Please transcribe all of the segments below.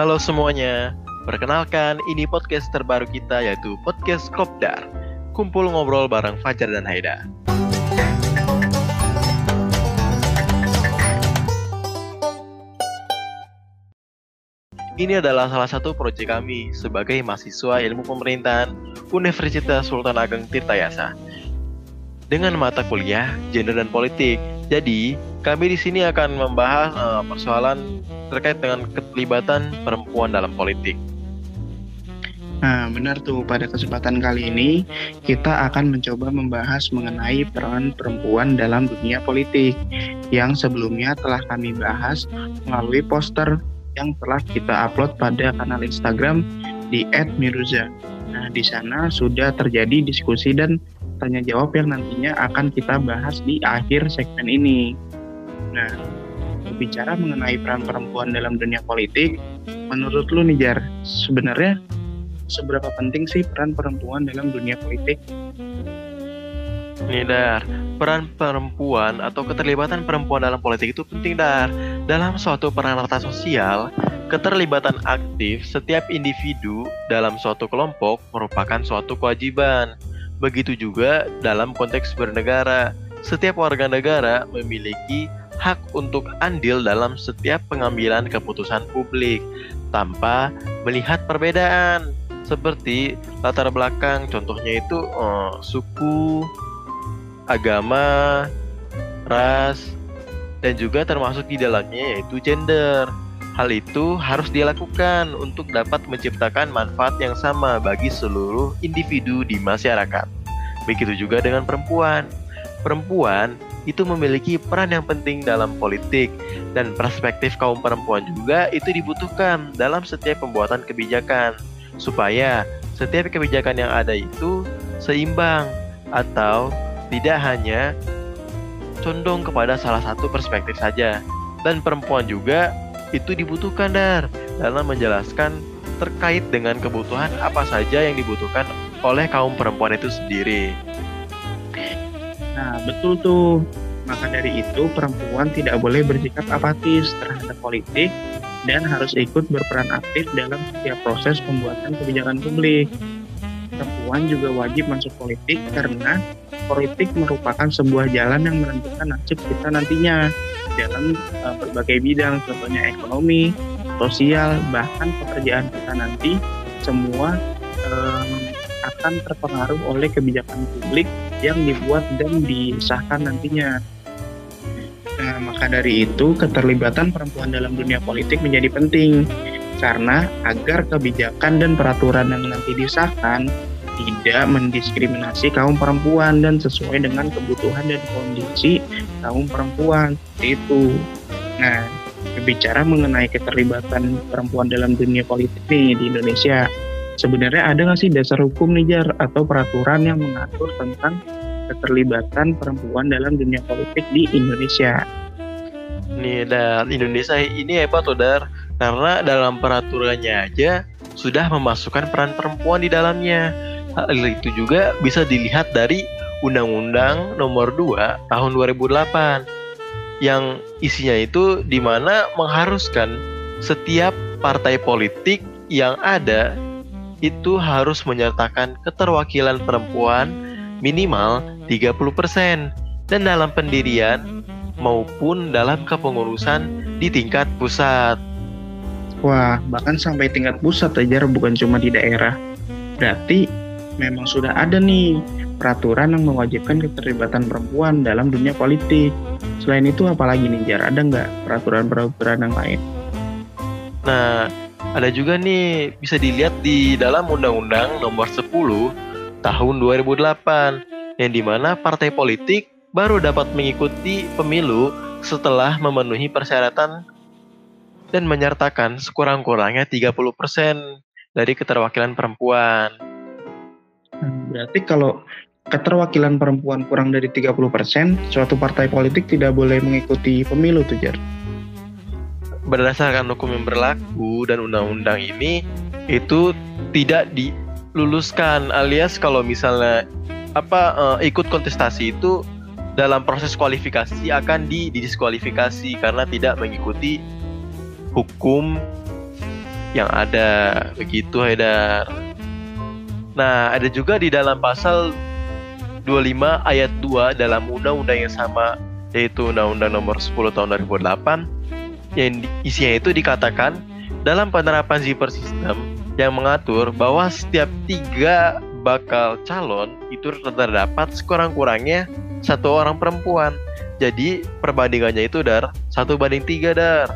Halo semuanya, perkenalkan ini podcast terbaru kita yaitu podcast Kopdar. Kumpul ngobrol bareng Fajar dan Haida. Ini adalah salah satu proyek kami sebagai mahasiswa ilmu pemerintahan Universitas Sultan Ageng Tirtayasa dengan mata kuliah gender dan politik. Jadi, kami di sini akan membahas uh, persoalan terkait dengan keterlibatan perempuan dalam politik. Nah, benar tuh. Pada kesempatan kali ini, kita akan mencoba membahas mengenai peran perempuan dalam dunia politik yang sebelumnya telah kami bahas melalui poster yang telah kita upload pada kanal Instagram di @miruza. Nah, di sana sudah terjadi diskusi dan tanya jawab yang nantinya akan kita bahas di akhir segmen ini. Nah, berbicara mengenai peran perempuan dalam dunia politik, menurut lu nih Jar, sebenarnya seberapa penting sih peran perempuan dalam dunia politik? Nih peran perempuan atau keterlibatan perempuan dalam politik itu penting Dar. Dalam suatu peran rata sosial, keterlibatan aktif setiap individu dalam suatu kelompok merupakan suatu kewajiban. Begitu juga dalam konteks bernegara, setiap warga negara memiliki hak untuk andil dalam setiap pengambilan keputusan publik tanpa melihat perbedaan seperti latar belakang contohnya itu uh, suku agama, ras, dan juga termasuk di dalamnya yaitu gender. Hal itu harus dilakukan untuk dapat menciptakan manfaat yang sama bagi seluruh individu di masyarakat. Begitu juga dengan perempuan. Perempuan itu memiliki peran yang penting dalam politik dan perspektif kaum perempuan juga itu dibutuhkan dalam setiap pembuatan kebijakan supaya setiap kebijakan yang ada itu seimbang atau tidak hanya condong kepada salah satu perspektif saja. Dan perempuan juga itu dibutuhkan dar dalam menjelaskan terkait dengan kebutuhan apa saja yang dibutuhkan oleh kaum perempuan itu sendiri. Nah, betul tuh. Maka dari itu, perempuan tidak boleh bersikap apatis terhadap politik dan harus ikut berperan aktif dalam setiap proses pembuatan kebijakan publik. Perempuan juga wajib masuk politik karena politik merupakan sebuah jalan yang menentukan nasib kita nantinya dalam uh, berbagai bidang, contohnya ekonomi, sosial, bahkan pekerjaan kita nanti semua um, akan terpengaruh oleh kebijakan publik yang dibuat dan disahkan nantinya. Nah, maka dari itu keterlibatan perempuan dalam dunia politik menjadi penting karena agar kebijakan dan peraturan yang nanti disahkan tidak mendiskriminasi kaum perempuan dan sesuai dengan kebutuhan dan kondisi kaum perempuan itu. Nah, berbicara mengenai keterlibatan perempuan dalam dunia politik nih di Indonesia, sebenarnya ada nggak sih dasar hukum nih Jar atau peraturan yang mengatur tentang keterlibatan perempuan dalam dunia politik di Indonesia? Nih, dan Indonesia ini hebat loh, Dar. Karena dalam peraturannya aja sudah memasukkan peran perempuan di dalamnya Hal itu juga bisa dilihat dari Undang-Undang Nomor 2 Tahun 2008 yang isinya itu di mana mengharuskan setiap partai politik yang ada itu harus menyertakan keterwakilan perempuan minimal 30% dan dalam pendirian maupun dalam kepengurusan di tingkat pusat. Wah, bahkan sampai tingkat pusat aja bukan cuma di daerah. Berarti memang sudah ada nih peraturan yang mewajibkan keterlibatan perempuan dalam dunia politik. Selain itu apalagi nih Jar? Ada nggak peraturan-peraturan yang lain? Nah, ada juga nih bisa dilihat di dalam Undang-Undang Nomor 10 Tahun 2008 yang di mana partai politik baru dapat mengikuti pemilu setelah memenuhi persyaratan dan menyertakan sekurang-kurangnya 30% dari keterwakilan perempuan. Berarti kalau keterwakilan perempuan kurang dari 30%, suatu partai politik tidak boleh mengikuti pemilu tuh, Jar. Berdasarkan hukum yang berlaku dan undang-undang ini itu tidak diluluskan alias kalau misalnya apa uh, ikut kontestasi itu dalam proses kualifikasi akan didiskualifikasi karena tidak mengikuti hukum yang ada. Begitu Haidar. Nah, ada juga di dalam pasal 25 ayat 2 dalam undang-undang yang sama yaitu Undang-Undang Nomor 10 Tahun 2008 yang isinya itu dikatakan dalam penerapan zipper system yang mengatur bahwa setiap tiga bakal calon itu terdapat sekurang-kurangnya satu orang perempuan. Jadi perbandingannya itu dar satu banding tiga dar.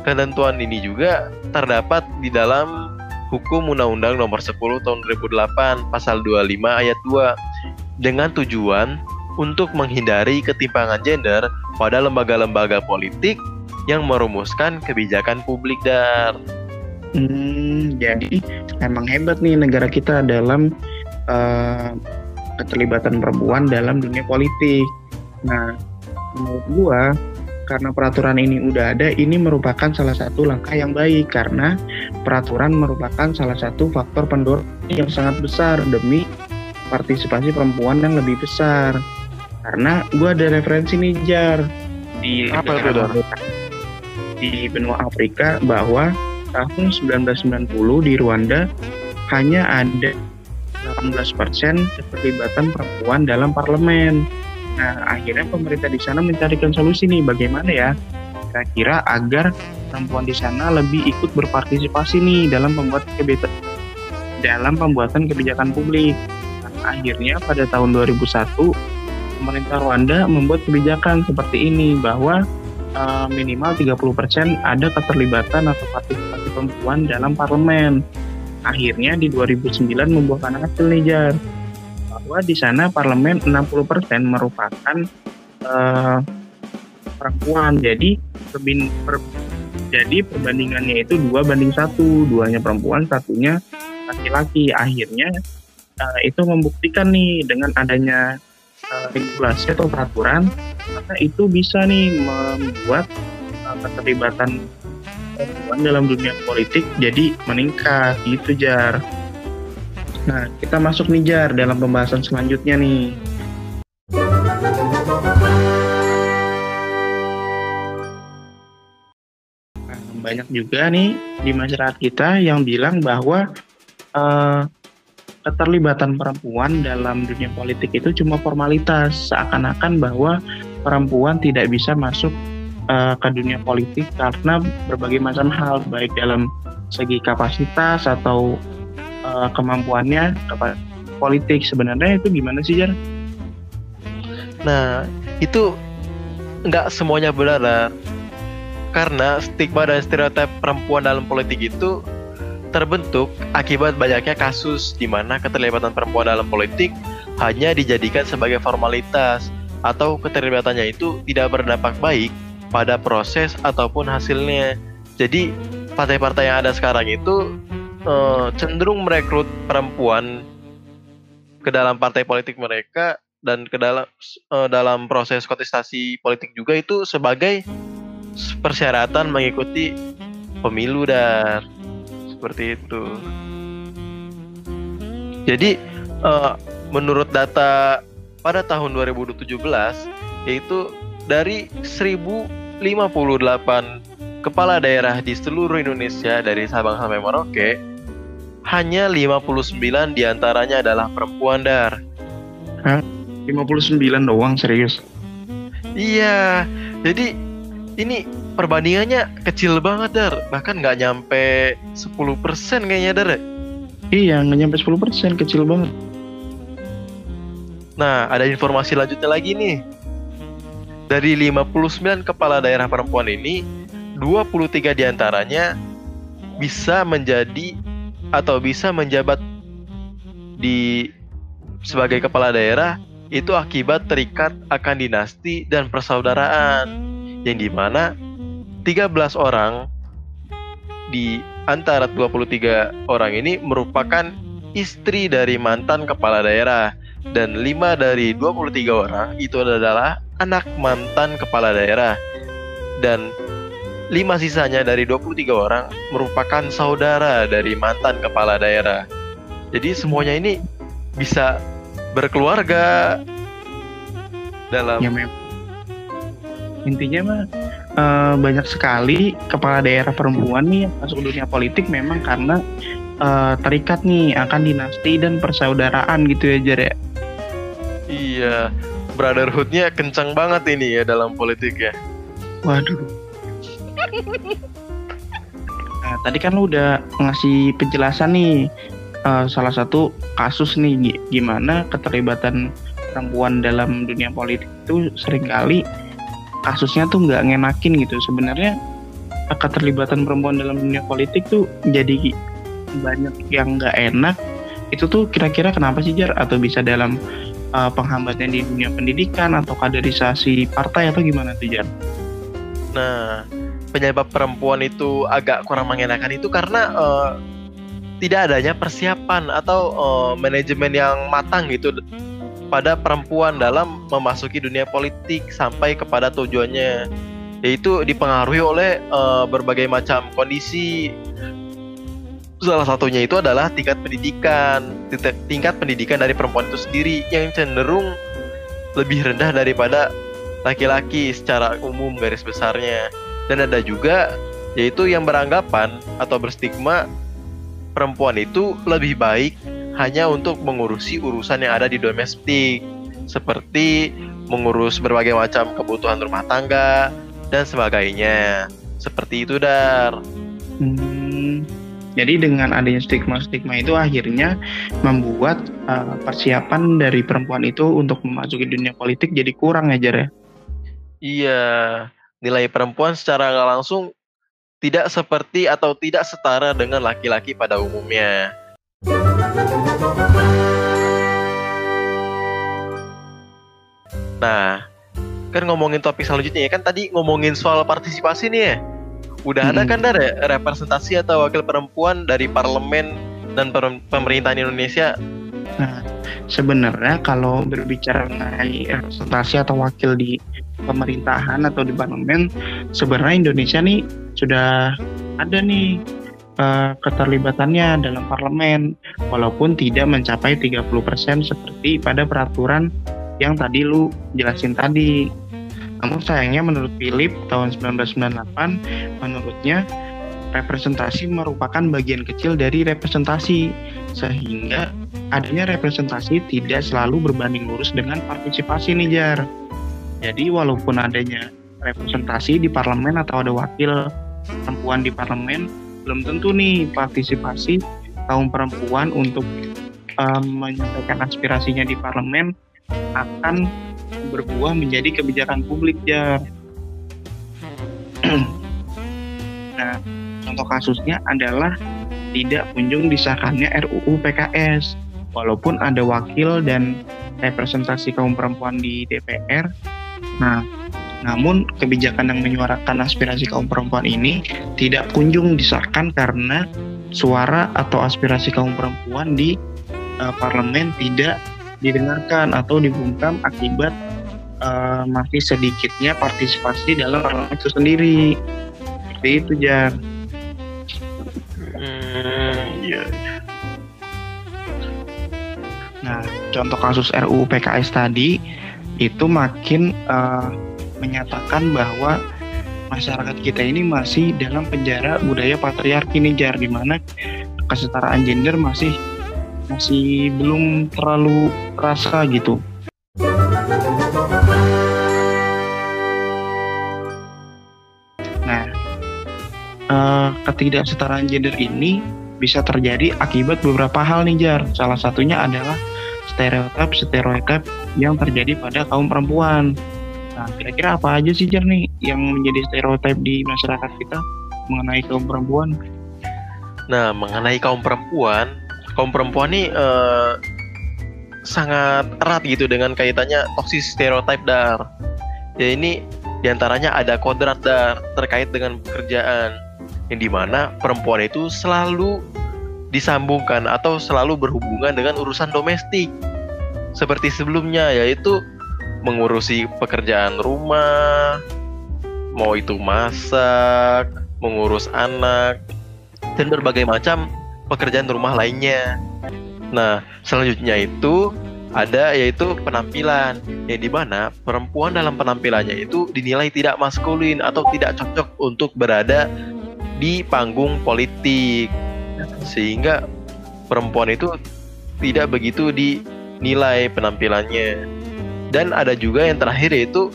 Ketentuan ini juga terdapat di dalam Hukum Undang-Undang Nomor 10 Tahun 2008 Pasal 25 Ayat 2 dengan tujuan untuk menghindari ketimpangan gender pada lembaga-lembaga politik yang merumuskan kebijakan publik dar. Hmm, jadi emang hebat nih negara kita dalam uh, keterlibatan perempuan dalam dunia politik. Nah, menurut gua karena peraturan ini udah ada, ini merupakan salah satu langkah yang baik karena peraturan merupakan salah satu faktor pendorong yang sangat besar demi partisipasi perempuan yang lebih besar. Karena gua ada referensi nih Jar di Apa itu, di benua Afrika bahwa tahun 1990 di Rwanda hanya ada 18% keterlibatan perempuan dalam parlemen. Nah, akhirnya pemerintah di sana mencarikan solusi nih bagaimana ya kira-kira agar perempuan di sana lebih ikut berpartisipasi nih dalam pembuat kebijakan dalam pembuatan kebijakan publik. Nah, akhirnya pada tahun 2001 pemerintah Rwanda membuat kebijakan seperti ini bahwa uh, minimal 30% ada keterlibatan atau partisipasi perempuan dalam parlemen. Akhirnya di 2009 membuahkan hasil nih Jar, bahwa di sana parlemen 60% merupakan uh, perempuan. Jadi perbin, per, jadi perbandingannya itu dua banding satu, duanya perempuan, satunya laki-laki. Akhirnya uh, itu membuktikan nih dengan adanya uh, regulasi atau peraturan maka itu bisa nih membuat uh, keterlibatan perempuan dalam dunia politik jadi meningkat gitu jar nah kita masuk nih jar dalam pembahasan selanjutnya nih. Nah, banyak juga nih di masyarakat kita yang bilang bahwa uh, keterlibatan perempuan dalam dunia politik itu cuma formalitas. Seakan-akan bahwa perempuan tidak bisa masuk uh, ke dunia politik karena berbagai macam hal baik dalam segi kapasitas atau uh, kemampuannya kepada politik sebenarnya itu gimana sih Jar? Nah itu nggak semuanya benar karena stigma dan stereotip perempuan dalam politik itu terbentuk akibat banyaknya kasus di mana keterlibatan perempuan dalam politik hanya dijadikan sebagai formalitas atau keterlibatannya itu tidak berdampak baik pada proses ataupun hasilnya. Jadi partai-partai yang ada sekarang itu uh, cenderung merekrut perempuan ke dalam partai politik mereka dan ke dalam uh, dalam proses kontestasi politik juga itu sebagai persyaratan mengikuti pemilu dan seperti itu. Jadi uh, menurut data pada tahun 2017 yaitu dari 1058 kepala daerah di seluruh Indonesia dari Sabang sampai Merauke hanya 59 di antaranya adalah perempuan dar. Hah? 59 doang serius? Iya, jadi ini perbandingannya kecil banget dar bahkan nggak nyampe 10% kayaknya dar iya nggak nyampe 10% kecil banget nah ada informasi lanjutnya lagi nih dari 59 kepala daerah perempuan ini 23 di antaranya bisa menjadi atau bisa menjabat di sebagai kepala daerah itu akibat terikat akan dinasti dan persaudaraan yang di mana 13 orang di antara 23 orang ini merupakan istri dari mantan kepala daerah dan 5 dari 23 orang itu adalah anak mantan kepala daerah. Dan 5 sisanya dari 23 orang merupakan saudara dari mantan kepala daerah. Jadi semuanya ini bisa berkeluarga dalam ya, intinya mah uh, banyak sekali kepala daerah perempuan nih yang masuk dunia politik memang karena uh, terikat nih akan dinasti dan persaudaraan gitu ya Jar ya. Iya, brotherhoodnya kencang banget ini ya dalam politik ya. Waduh. Nah, tadi kan lu udah ngasih penjelasan nih uh, salah satu kasus nih gimana keterlibatan perempuan dalam dunia politik itu sering kali kasusnya tuh nggak ngenakin gitu. Sebenarnya keterlibatan perempuan dalam dunia politik tuh jadi banyak yang nggak enak. Itu tuh kira-kira kenapa sih jar? Atau bisa dalam uh, penghambatan di dunia pendidikan atau kaderisasi partai atau gimana tuh jar? Nah penyebab perempuan itu agak kurang mengenakan itu karena uh, tidak adanya persiapan atau uh, manajemen yang matang gitu pada perempuan dalam memasuki dunia politik sampai kepada tujuannya. Yaitu dipengaruhi oleh uh, berbagai macam kondisi. Salah satunya itu adalah tingkat pendidikan tingkat pendidikan dari perempuan itu sendiri yang cenderung lebih rendah daripada laki-laki secara umum garis besarnya dan ada juga yaitu yang beranggapan atau berstigma perempuan itu lebih baik hanya untuk mengurusi urusan yang ada di domestik seperti mengurus berbagai macam kebutuhan rumah tangga dan sebagainya. Seperti itu, Dar. Hmm, jadi dengan adanya stigma-stigma itu akhirnya membuat uh, persiapan dari perempuan itu untuk memasuki dunia politik jadi kurang ya, Jar ya? Iya, nilai perempuan secara nggak langsung tidak seperti atau tidak setara dengan laki-laki pada umumnya. Nah, kan ngomongin topik selanjutnya ya kan tadi ngomongin soal partisipasi nih ya. Udah hmm. ada kan dari representasi atau wakil perempuan dari parlemen dan pemerintahan Indonesia? Nah, sebenarnya kalau berbicara mengenai representasi atau wakil di pemerintahan atau di parlemen, sebenarnya Indonesia nih sudah ada nih uh, keterlibatannya dalam parlemen walaupun tidak mencapai 30% seperti pada peraturan yang tadi lu jelasin tadi. Namun sayangnya menurut Philip tahun 1998 menurutnya representasi merupakan bagian kecil dari representasi sehingga adanya representasi tidak selalu berbanding lurus dengan partisipasi nih Jar. Jadi walaupun adanya representasi di parlemen atau ada wakil perempuan di parlemen belum tentu nih partisipasi kaum perempuan untuk um, menyampaikan aspirasinya di parlemen akan berbuah menjadi kebijakan publik ya. nah, contoh kasusnya adalah tidak kunjung disahkannya RUU PKS. Walaupun ada wakil dan representasi kaum perempuan di DPR, nah namun kebijakan yang menyuarakan aspirasi kaum perempuan ini tidak kunjung disahkan karena suara atau aspirasi kaum perempuan di uh, parlemen tidak didengarkan atau dibungkam akibat uh, masih sedikitnya partisipasi dalam parlemen itu sendiri. Seperti itu, Jar. Hmm, iya. Nah, contoh kasus RUU PKS tadi itu makin uh, menyatakan bahwa masyarakat kita ini masih dalam penjara budaya patriarki nih jar di mana kesetaraan gender masih masih belum terlalu terasa gitu. Nah, uh, ketidaksetaraan gender ini bisa terjadi akibat beberapa hal nih jar. Salah satunya adalah stereotip stereotip yang terjadi pada kaum perempuan Nah, kira-kira apa aja sih Jar nih yang menjadi stereotip di masyarakat kita mengenai kaum perempuan? Nah, mengenai kaum perempuan, kaum perempuan nih uh, sangat erat gitu dengan kaitannya toksis stereotip dar. Ya ini di antaranya ada kodrat dar terkait dengan pekerjaan yang di mana perempuan itu selalu disambungkan atau selalu berhubungan dengan urusan domestik seperti sebelumnya yaitu mengurusi pekerjaan rumah, mau itu masak, mengurus anak, dan berbagai macam pekerjaan rumah lainnya. Nah, selanjutnya itu ada yaitu penampilan yang di mana perempuan dalam penampilannya itu dinilai tidak maskulin atau tidak cocok untuk berada di panggung politik sehingga perempuan itu tidak begitu dinilai penampilannya dan ada juga yang terakhir yaitu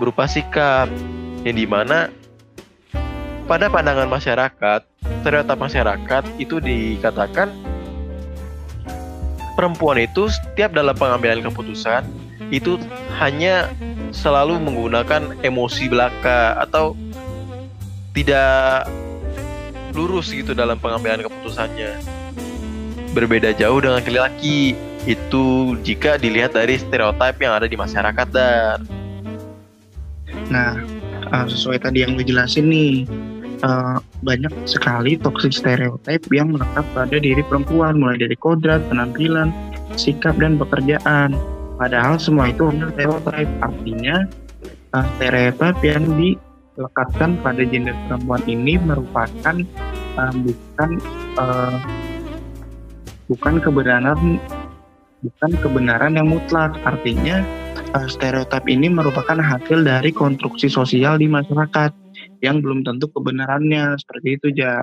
berupa sikap yang di mana pada pandangan masyarakat stereotip masyarakat itu dikatakan perempuan itu setiap dalam pengambilan keputusan itu hanya selalu menggunakan emosi belaka atau tidak lurus gitu dalam pengambilan keputusannya. Berbeda jauh dengan laki-laki itu jika dilihat dari stereotip yang ada di masyarakat dan Nah, uh, sesuai tadi yang gue jelasin nih, uh, banyak sekali toxic stereotype yang melekat pada diri perempuan, mulai dari kodrat, penampilan, sikap, dan pekerjaan. Padahal semua itu hanya stereotype, artinya uh, stereotype yang dilekatkan pada gender perempuan ini merupakan uh, bukan uh, bukan kebenaran bukan kebenaran yang mutlak artinya uh, stereotip ini merupakan hasil dari konstruksi sosial di masyarakat yang belum tentu kebenarannya seperti itu ja.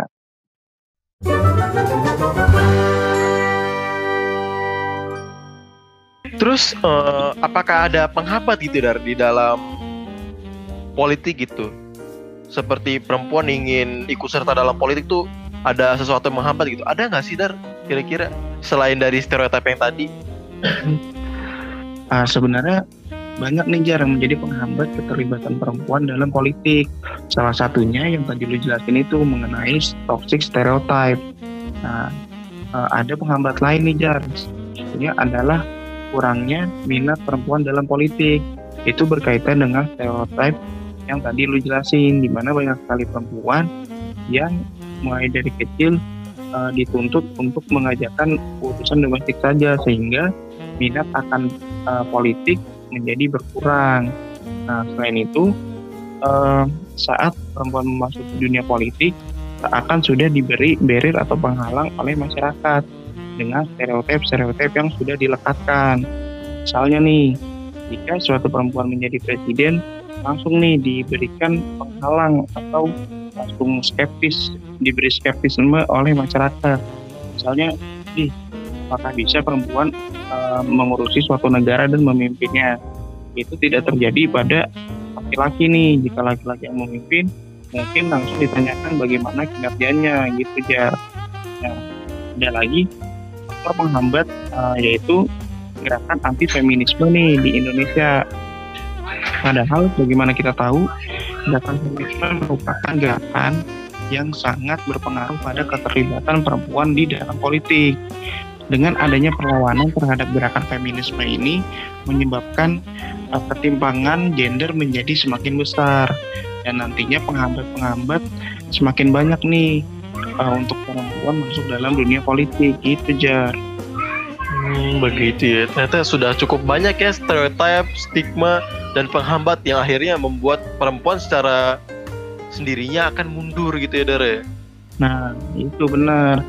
Terus uh, apakah ada penghambat gitu dari di dalam politik gitu? Seperti perempuan ingin ikut serta dalam politik tuh ada sesuatu yang menghambat gitu. Ada nggak sih dar kira-kira selain dari stereotip yang tadi? Uh, sebenarnya banyak nih jar yang menjadi penghambat keterlibatan perempuan dalam politik. Salah satunya yang tadi lu jelasin itu mengenai toxic stereotype. Nah, uh, ada penghambat lain nih jar. Ini adalah kurangnya minat perempuan dalam politik. Itu berkaitan dengan stereotype yang tadi lu jelasin, di mana banyak sekali perempuan yang mulai dari kecil uh, dituntut untuk mengajarkan urusan domestik saja sehingga minat akan uh, politik menjadi berkurang. Nah, selain itu, uh, saat perempuan memasuki dunia politik, akan sudah diberi berir atau penghalang oleh masyarakat dengan stereotip-stereotip yang sudah dilekatkan. Misalnya nih, jika suatu perempuan menjadi presiden, langsung nih diberikan penghalang atau langsung skeptis, diberi skeptisme oleh masyarakat. Misalnya, di apakah bisa perempuan uh, mengurusi suatu negara dan memimpinnya? Itu tidak terjadi pada laki-laki nih. Jika laki-laki yang memimpin mungkin langsung ditanyakan bagaimana kinerjanya gitu ya nah, ada lagi faktor penghambat uh, yaitu gerakan anti feminisme nih di Indonesia? Padahal bagaimana kita tahu gerakan feminisme merupakan gerakan yang sangat berpengaruh pada keterlibatan perempuan di dalam politik dengan adanya perlawanan terhadap gerakan feminisme ini menyebabkan uh, ketimpangan gender menjadi semakin besar dan nantinya penghambat-penghambat semakin banyak nih uh, untuk perempuan masuk dalam dunia politik gitu jar. Hmm, begitu ya. Ternyata sudah cukup banyak ya stereotip, stigma dan penghambat yang akhirnya membuat perempuan secara sendirinya akan mundur gitu ya Dare. Nah, itu benar.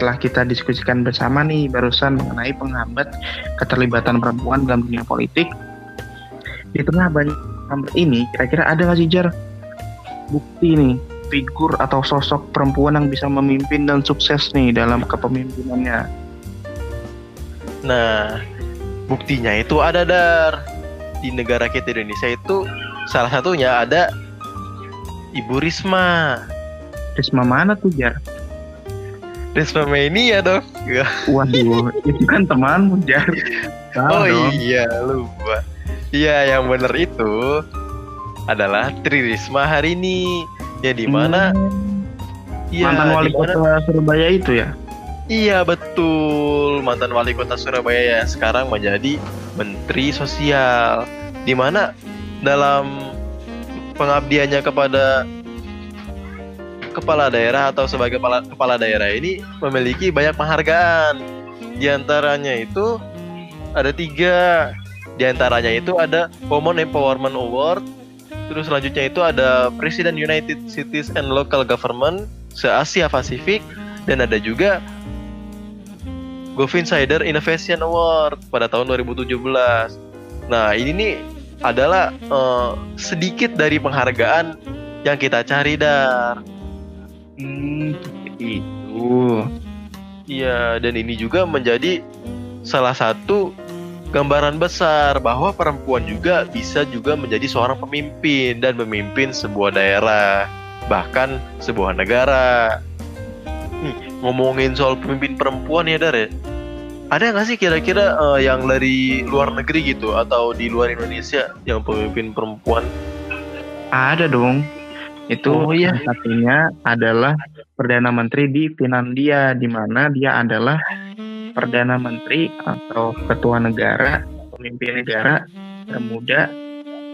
Setelah kita diskusikan bersama nih barusan mengenai penghambat keterlibatan perempuan dalam dunia politik, di tengah banyak penghambat ini, kira-kira ada nggak sih Jar bukti nih figur atau sosok perempuan yang bisa memimpin dan sukses nih dalam kepemimpinannya? Nah, buktinya itu ada dar di negara kita Indonesia itu salah satunya ada Ibu Risma. Risma mana tuh Jar? Risma Mania dong. Waduh, itu kan temanmu Jar. oh dong. iya, lupa. Iya, yang benar itu adalah Tri Risma hari ini. Ya di mana? Hmm. Ya, mantan wali di mana? kota Surabaya itu ya? Iya betul, mantan wali kota Surabaya yang sekarang menjadi Menteri Sosial. Di mana dalam pengabdiannya kepada kepala daerah atau sebagai kepala, kepala daerah ini memiliki banyak penghargaan. Di antaranya itu ada tiga. Di antaranya itu ada Women Empowerment Award. Terus selanjutnya itu ada President United Cities and Local Government. se-Asia Pasifik dan ada juga Insider Innovation Award pada tahun 2017. Nah, ini nih adalah uh, sedikit dari penghargaan yang kita cari dar. Hmm, itu. Iya, dan ini juga menjadi salah satu gambaran besar bahwa perempuan juga bisa juga menjadi seorang pemimpin dan memimpin sebuah daerah, bahkan sebuah negara. Hmm, ngomongin soal pemimpin perempuan ya Dar ya, ada nggak sih kira-kira uh, yang dari luar negeri gitu atau di luar Indonesia yang pemimpin perempuan? Ada dong. Itu oh, iya. satunya adalah perdana menteri di Finlandia, di mana dia adalah perdana menteri atau ketua negara, pemimpin negara termuda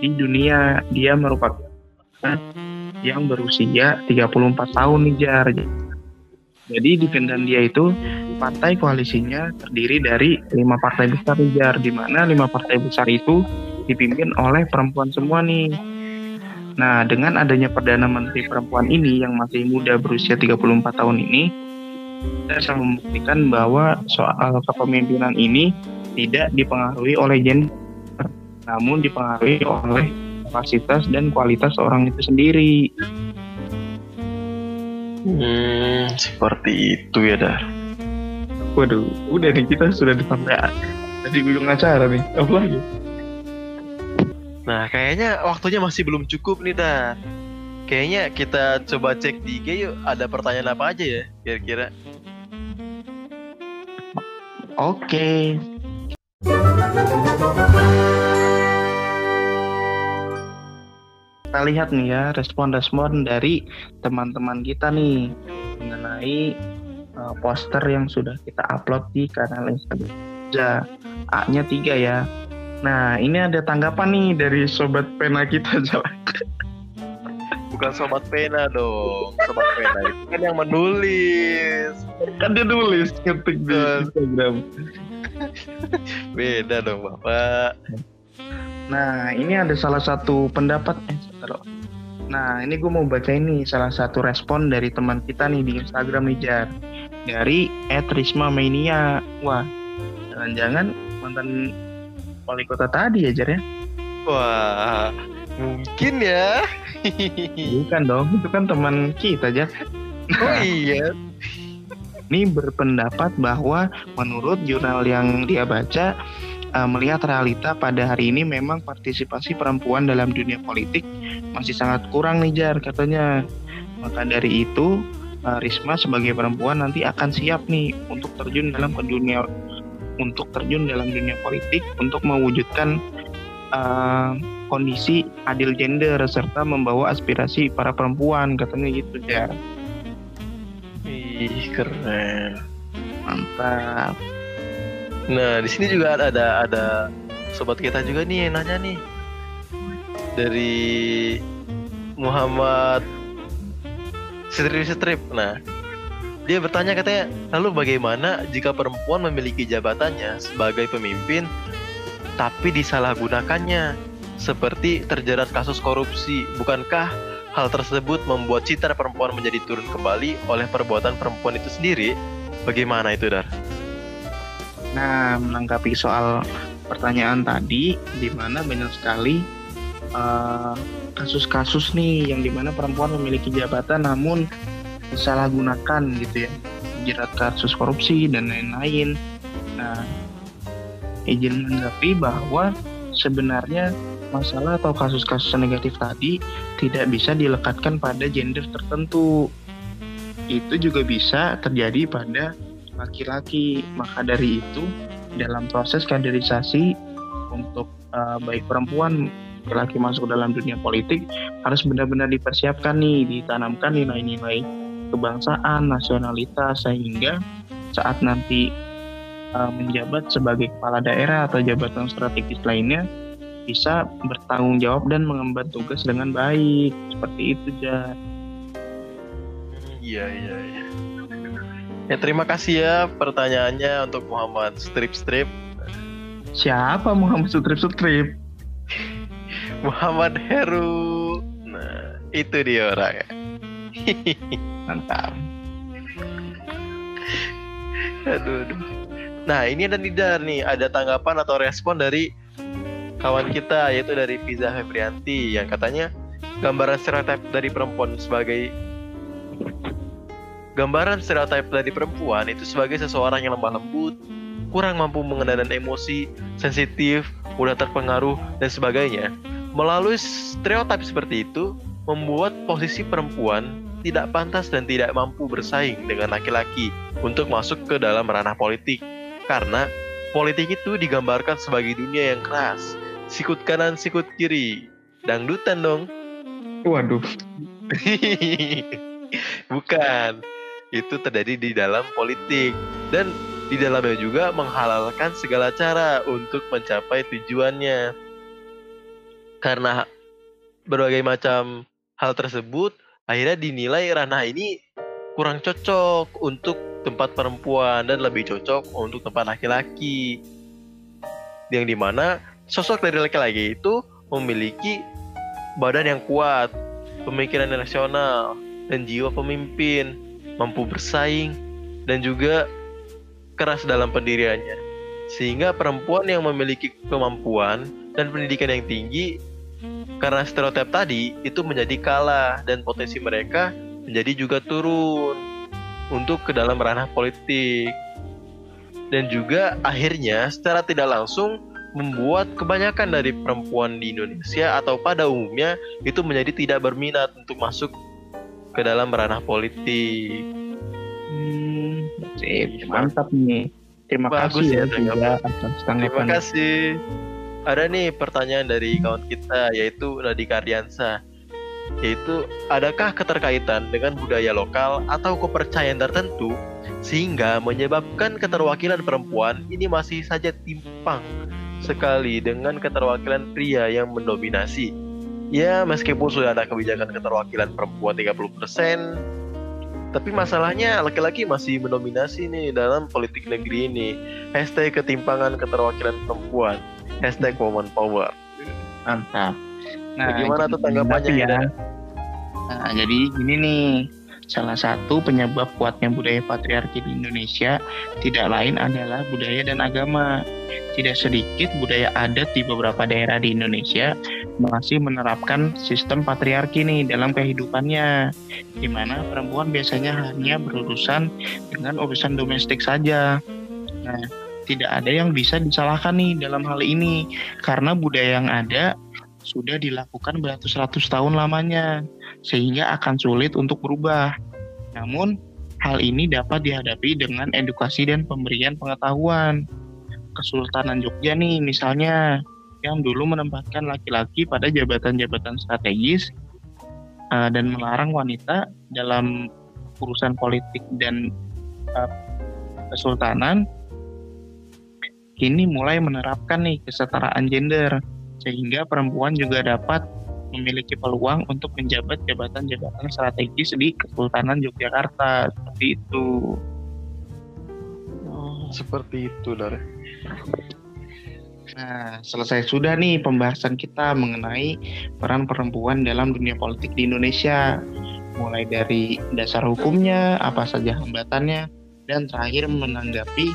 di dunia. Dia merupakan yang berusia 34 tahun nih Jar. Jadi di Finlandia itu partai koalisinya terdiri dari lima partai besar Jar, di mana lima partai besar itu dipimpin oleh perempuan semua nih. Nah, dengan adanya Perdana Menteri perempuan ini yang masih muda berusia 34 tahun ini, saya bisa membuktikan bahwa soal kepemimpinan ini tidak dipengaruhi oleh gender, namun dipengaruhi oleh kapasitas dan kualitas orang itu sendiri. Hmm, seperti itu ya, Dar. Waduh, udah nih kita sudah sampai di ujung acara nih. Apa lagi? Nah, kayaknya waktunya masih belum cukup nih, dah. Kayaknya kita coba cek di IG yuk, ada pertanyaan apa aja ya kira-kira. Oke. Kita lihat nih ya respon-respon dari teman-teman kita nih mengenai uh, poster yang sudah kita upload di kanal Instagram. A-nya tiga ya. Nah, ini ada tanggapan nih dari sobat pena kita jalan. Bukan sobat pena dong, sobat pena itu kan yang menulis. Kan dia nulis ketik di Instagram. Beda dong, Bapak. Nah, ini ada salah satu pendapat eh, Nah, ini gue mau baca ini salah satu respon dari teman kita nih di Instagram nih Jar dari Etrisma Mania. Wah, jangan-jangan mantan wali kota tadi ya, Jar ya? Wah, mungkin ya. Bukan dong, itu kan teman kita, Jar. Oh iya. Ini berpendapat bahwa menurut jurnal yang dia baca, uh, melihat realita pada hari ini memang partisipasi perempuan dalam dunia politik masih sangat kurang nih Jar katanya. Maka dari itu uh, Risma sebagai perempuan nanti akan siap nih untuk terjun dalam ke dunia untuk terjun dalam dunia politik untuk mewujudkan uh, kondisi adil gender serta membawa aspirasi para perempuan katanya gitu ya. Ih keren. Mantap. Nah di sini juga ada ada sobat kita juga nih yang nanya nih dari Muhammad strip strip nah dia bertanya katanya lalu bagaimana jika perempuan memiliki jabatannya sebagai pemimpin tapi disalahgunakannya? Seperti terjerat kasus korupsi. Bukankah hal tersebut membuat citra perempuan menjadi turun kembali oleh perbuatan perempuan itu sendiri? Bagaimana itu dar? Nah menanggapi soal pertanyaan tadi di mana banyak sekali uh, kasus-kasus nih yang di mana perempuan memiliki jabatan namun disalahgunakan gitu ya. Jerat kasus korupsi dan lain-lain. Nah izin menanggapi bahwa sebenarnya masalah atau kasus-kasus negatif tadi tidak bisa dilekatkan pada gender tertentu. Itu juga bisa terjadi pada laki-laki. Maka dari itu dalam proses kaderisasi untuk uh, baik perempuan laki-laki masuk dalam dunia politik harus benar-benar dipersiapkan nih, ditanamkan nilai-nilai kebangsaan, nasionalitas sehingga saat nanti uh, menjabat sebagai kepala daerah atau jabatan strategis lainnya bisa bertanggung jawab dan mengemban tugas dengan baik seperti itu ja. Iya iya iya. Ya terima kasih ya pertanyaannya untuk Muhammad Strip Strip. Siapa Muhammad Strip Strip? Muhammad Heru. Nah, itu dia orangnya. Mantap. Aduh, aduh. Nah, ini ada Nidar nih, ada tanggapan atau respon dari kawan kita yaitu dari Fiza Febrianti yang katanya gambaran stereotip dari perempuan sebagai gambaran stereotip dari perempuan itu sebagai seseorang yang lemah lembut, kurang mampu mengendalikan emosi, sensitif, mudah terpengaruh dan sebagainya. Melalui stereotip seperti itu membuat posisi perempuan tidak pantas dan tidak mampu bersaing dengan laki-laki untuk masuk ke dalam ranah politik karena politik itu digambarkan sebagai dunia yang keras, sikut kanan, sikut kiri. Dangdutan dong. Waduh. Bukan. Itu terjadi di dalam politik dan di dalamnya juga menghalalkan segala cara untuk mencapai tujuannya. Karena berbagai macam hal tersebut akhirnya dinilai ranah ini kurang cocok untuk tempat perempuan dan lebih cocok untuk tempat laki-laki. Yang di mana sosok dari laki-laki itu memiliki badan yang kuat, pemikiran yang rasional, dan jiwa pemimpin, mampu bersaing, dan juga keras dalam pendiriannya. Sehingga perempuan yang memiliki kemampuan dan pendidikan yang tinggi karena stereotip tadi itu menjadi kalah dan potensi mereka menjadi juga turun untuk ke dalam ranah politik. Dan juga akhirnya secara tidak langsung membuat kebanyakan dari perempuan di Indonesia atau pada umumnya itu menjadi tidak berminat untuk masuk ke dalam ranah politik. Hmm, sip, mantap nih. Terima Bagus kasih ya, ya tanggapan. Terima kasih. Ada nih pertanyaan dari kawan kita yaitu Nadika Aryansa. Yaitu adakah keterkaitan dengan budaya lokal atau kepercayaan tertentu sehingga menyebabkan keterwakilan perempuan ini masih saja timpang sekali dengan keterwakilan pria yang mendominasi. Ya, meskipun sudah ada kebijakan keterwakilan perempuan 30%, tapi masalahnya laki-laki masih mendominasi nih dalam politik negeri ini. Hashtag ketimpangan keterwakilan perempuan. Hashtag woman power. Mantap. Bagaimana tuh tanggapannya, ya? Nah, jadi gini nih, salah satu penyebab kuatnya budaya patriarki di Indonesia tidak lain adalah budaya dan agama. Tidak sedikit budaya adat di beberapa daerah di Indonesia masih menerapkan sistem patriarki nih dalam kehidupannya, di mana perempuan biasanya hanya berurusan dengan urusan domestik saja. Nah, tidak ada yang bisa disalahkan nih dalam hal ini karena budaya yang ada sudah dilakukan beratus-ratus tahun lamanya, sehingga akan sulit untuk berubah. Namun, hal ini dapat dihadapi dengan edukasi dan pemberian pengetahuan. Kesultanan Jogja nih misalnya, yang dulu menempatkan laki-laki pada jabatan-jabatan strategis uh, dan melarang wanita dalam urusan politik dan uh, kesultanan, kini mulai menerapkan nih kesetaraan gender sehingga perempuan juga dapat memiliki peluang untuk menjabat jabatan-jabatan strategis di Kesultanan Yogyakarta seperti itu. Oh, seperti itu, Dar. Nah, selesai sudah nih pembahasan kita mengenai peran perempuan dalam dunia politik di Indonesia. Mulai dari dasar hukumnya, apa saja hambatannya, dan terakhir menanggapi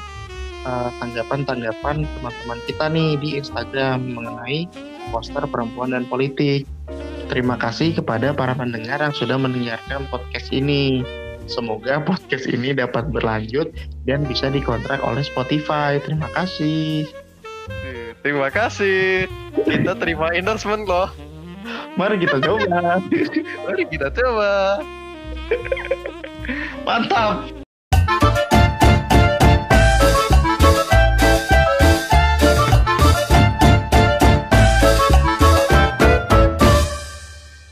uh, tanggapan-tanggapan teman-teman kita nih di Instagram mengenai poster perempuan dan politik. Terima kasih kepada para pendengar yang sudah mendengarkan podcast ini. Semoga podcast ini dapat berlanjut dan bisa dikontrak oleh Spotify. Terima kasih. Eh, Terima kasih. Kita terima endorsement loh. Mari kita coba. Mari kita coba. Mantap.